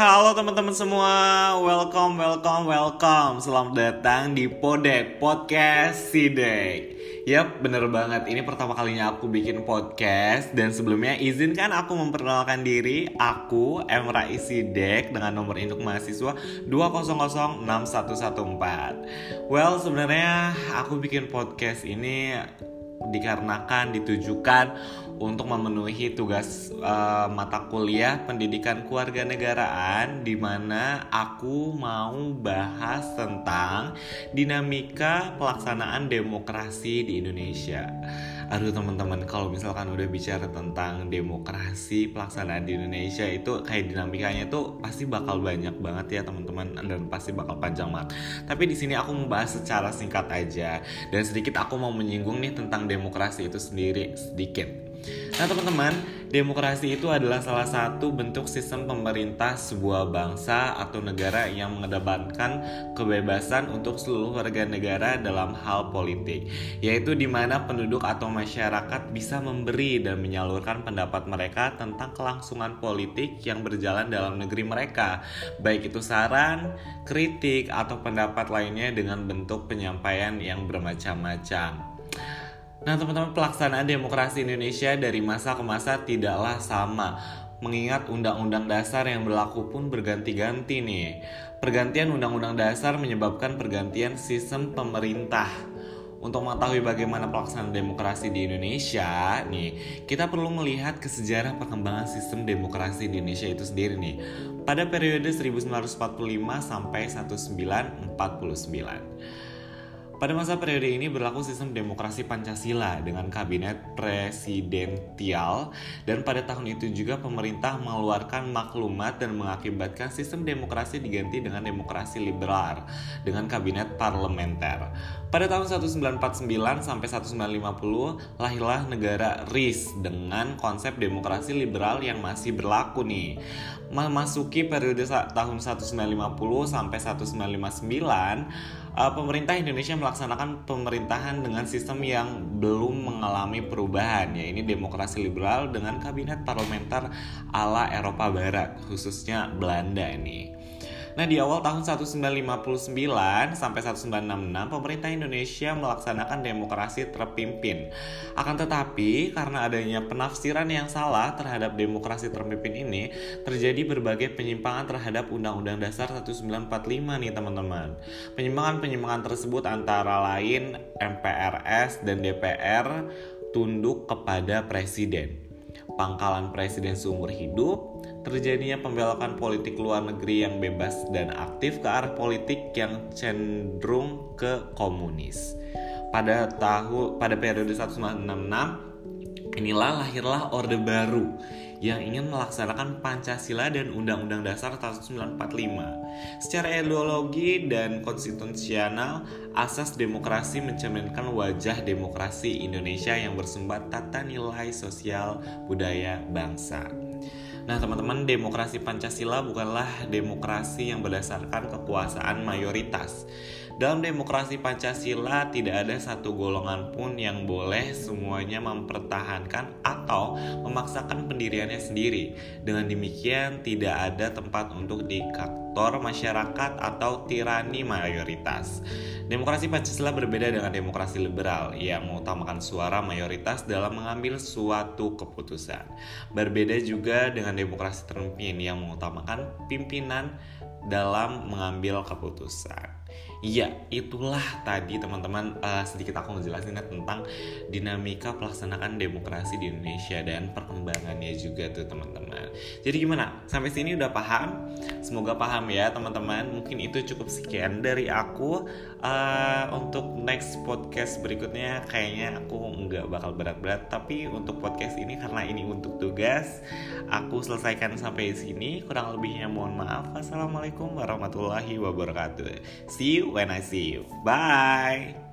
Halo teman-teman semua, welcome, welcome, welcome. Selamat datang di Podek, Podcast Sidek. Yap, bener banget, ini pertama kalinya aku bikin podcast. Dan sebelumnya izinkan aku memperkenalkan diri. Aku, Emra Isidek dengan nomor induk mahasiswa 2006114 Well, sebenarnya aku bikin podcast ini dikarenakan ditujukan untuk memenuhi tugas uh, mata kuliah pendidikan keluarga negaraan di mana aku mau bahas tentang dinamika pelaksanaan demokrasi di Indonesia. Aduh teman-teman kalau misalkan udah bicara tentang demokrasi pelaksanaan di Indonesia itu kayak dinamikanya tuh pasti bakal banyak banget ya teman-teman dan pasti bakal panjang banget. Tapi di sini aku membahas secara singkat aja dan sedikit aku mau menyinggung nih tentang demokrasi itu sendiri sedikit. Nah teman-teman, demokrasi itu adalah salah satu bentuk sistem pemerintah sebuah bangsa atau negara yang mengedepankan kebebasan untuk seluruh warga negara dalam hal politik, yaitu di mana penduduk atau masyarakat bisa memberi dan menyalurkan pendapat mereka tentang kelangsungan politik yang berjalan dalam negeri mereka, baik itu saran, kritik, atau pendapat lainnya dengan bentuk penyampaian yang bermacam-macam. Nah, teman-teman, pelaksanaan demokrasi Indonesia dari masa ke masa tidaklah sama. Mengingat undang-undang dasar yang berlaku pun berganti-ganti nih. Pergantian undang-undang dasar menyebabkan pergantian sistem pemerintah. Untuk mengetahui bagaimana pelaksanaan demokrasi di Indonesia, nih, kita perlu melihat ke sejarah perkembangan sistem demokrasi di Indonesia itu sendiri nih. Pada periode 1945 sampai 1949. Pada masa periode ini berlaku sistem demokrasi Pancasila dengan kabinet presidensial dan pada tahun itu juga pemerintah mengeluarkan maklumat dan mengakibatkan sistem demokrasi diganti dengan demokrasi liberal dengan kabinet parlementer. Pada tahun 1949 sampai 1950 lahirlah negara RIS dengan konsep demokrasi liberal yang masih berlaku nih. Memasuki periode tahun 1950 sampai 1959 uh, pemerintah Indonesia melaksanakan pemerintahan dengan sistem yang belum mengalami perubahan ya ini demokrasi liberal dengan kabinet parlementer ala Eropa Barat khususnya Belanda ini. Nah, di awal tahun 1959 sampai 1966, pemerintah Indonesia melaksanakan demokrasi terpimpin. Akan tetapi, karena adanya penafsiran yang salah terhadap demokrasi terpimpin ini, terjadi berbagai penyimpangan terhadap Undang-Undang Dasar 1945 nih, teman-teman. Penyimpangan-penyimpangan tersebut antara lain MPRS dan DPR tunduk kepada presiden pangkalan presiden seumur hidup, terjadinya pembelokan politik luar negeri yang bebas dan aktif ke arah politik yang cenderung ke komunis. Pada tahun pada periode 1966 inilah lahirlah Orde Baru yang ingin melaksanakan Pancasila dan Undang-Undang Dasar tahun 1945. Secara ideologi dan konstitusional, asas demokrasi mencerminkan wajah demokrasi Indonesia yang bersumber tata nilai sosial budaya bangsa. Nah, teman-teman, demokrasi Pancasila bukanlah demokrasi yang berdasarkan kekuasaan mayoritas. Dalam demokrasi Pancasila tidak ada satu golongan pun yang boleh semuanya mempertahankan atau memaksakan pendiriannya sendiri. Dengan demikian tidak ada tempat untuk diktator masyarakat atau tirani mayoritas. Demokrasi Pancasila berbeda dengan demokrasi liberal yang mengutamakan suara mayoritas dalam mengambil suatu keputusan. Berbeda juga dengan demokrasi terpimpin yang mengutamakan pimpinan dalam mengambil keputusan. Iya, itulah tadi teman-teman uh, sedikit aku ngejelasin tentang dinamika pelaksanaan demokrasi di Indonesia dan perkembangannya juga tuh teman-teman. Jadi gimana? Sampai sini udah paham? Semoga paham ya teman-teman. Mungkin itu cukup sekian dari aku. Uh, untuk next podcast berikutnya kayaknya aku nggak bakal berat-berat. Tapi untuk podcast ini karena ini untuk tugas, aku selesaikan sampai sini. Kurang lebihnya mohon maaf. Assalamualaikum warahmatullahi wabarakatuh. See you when I see you. Bye.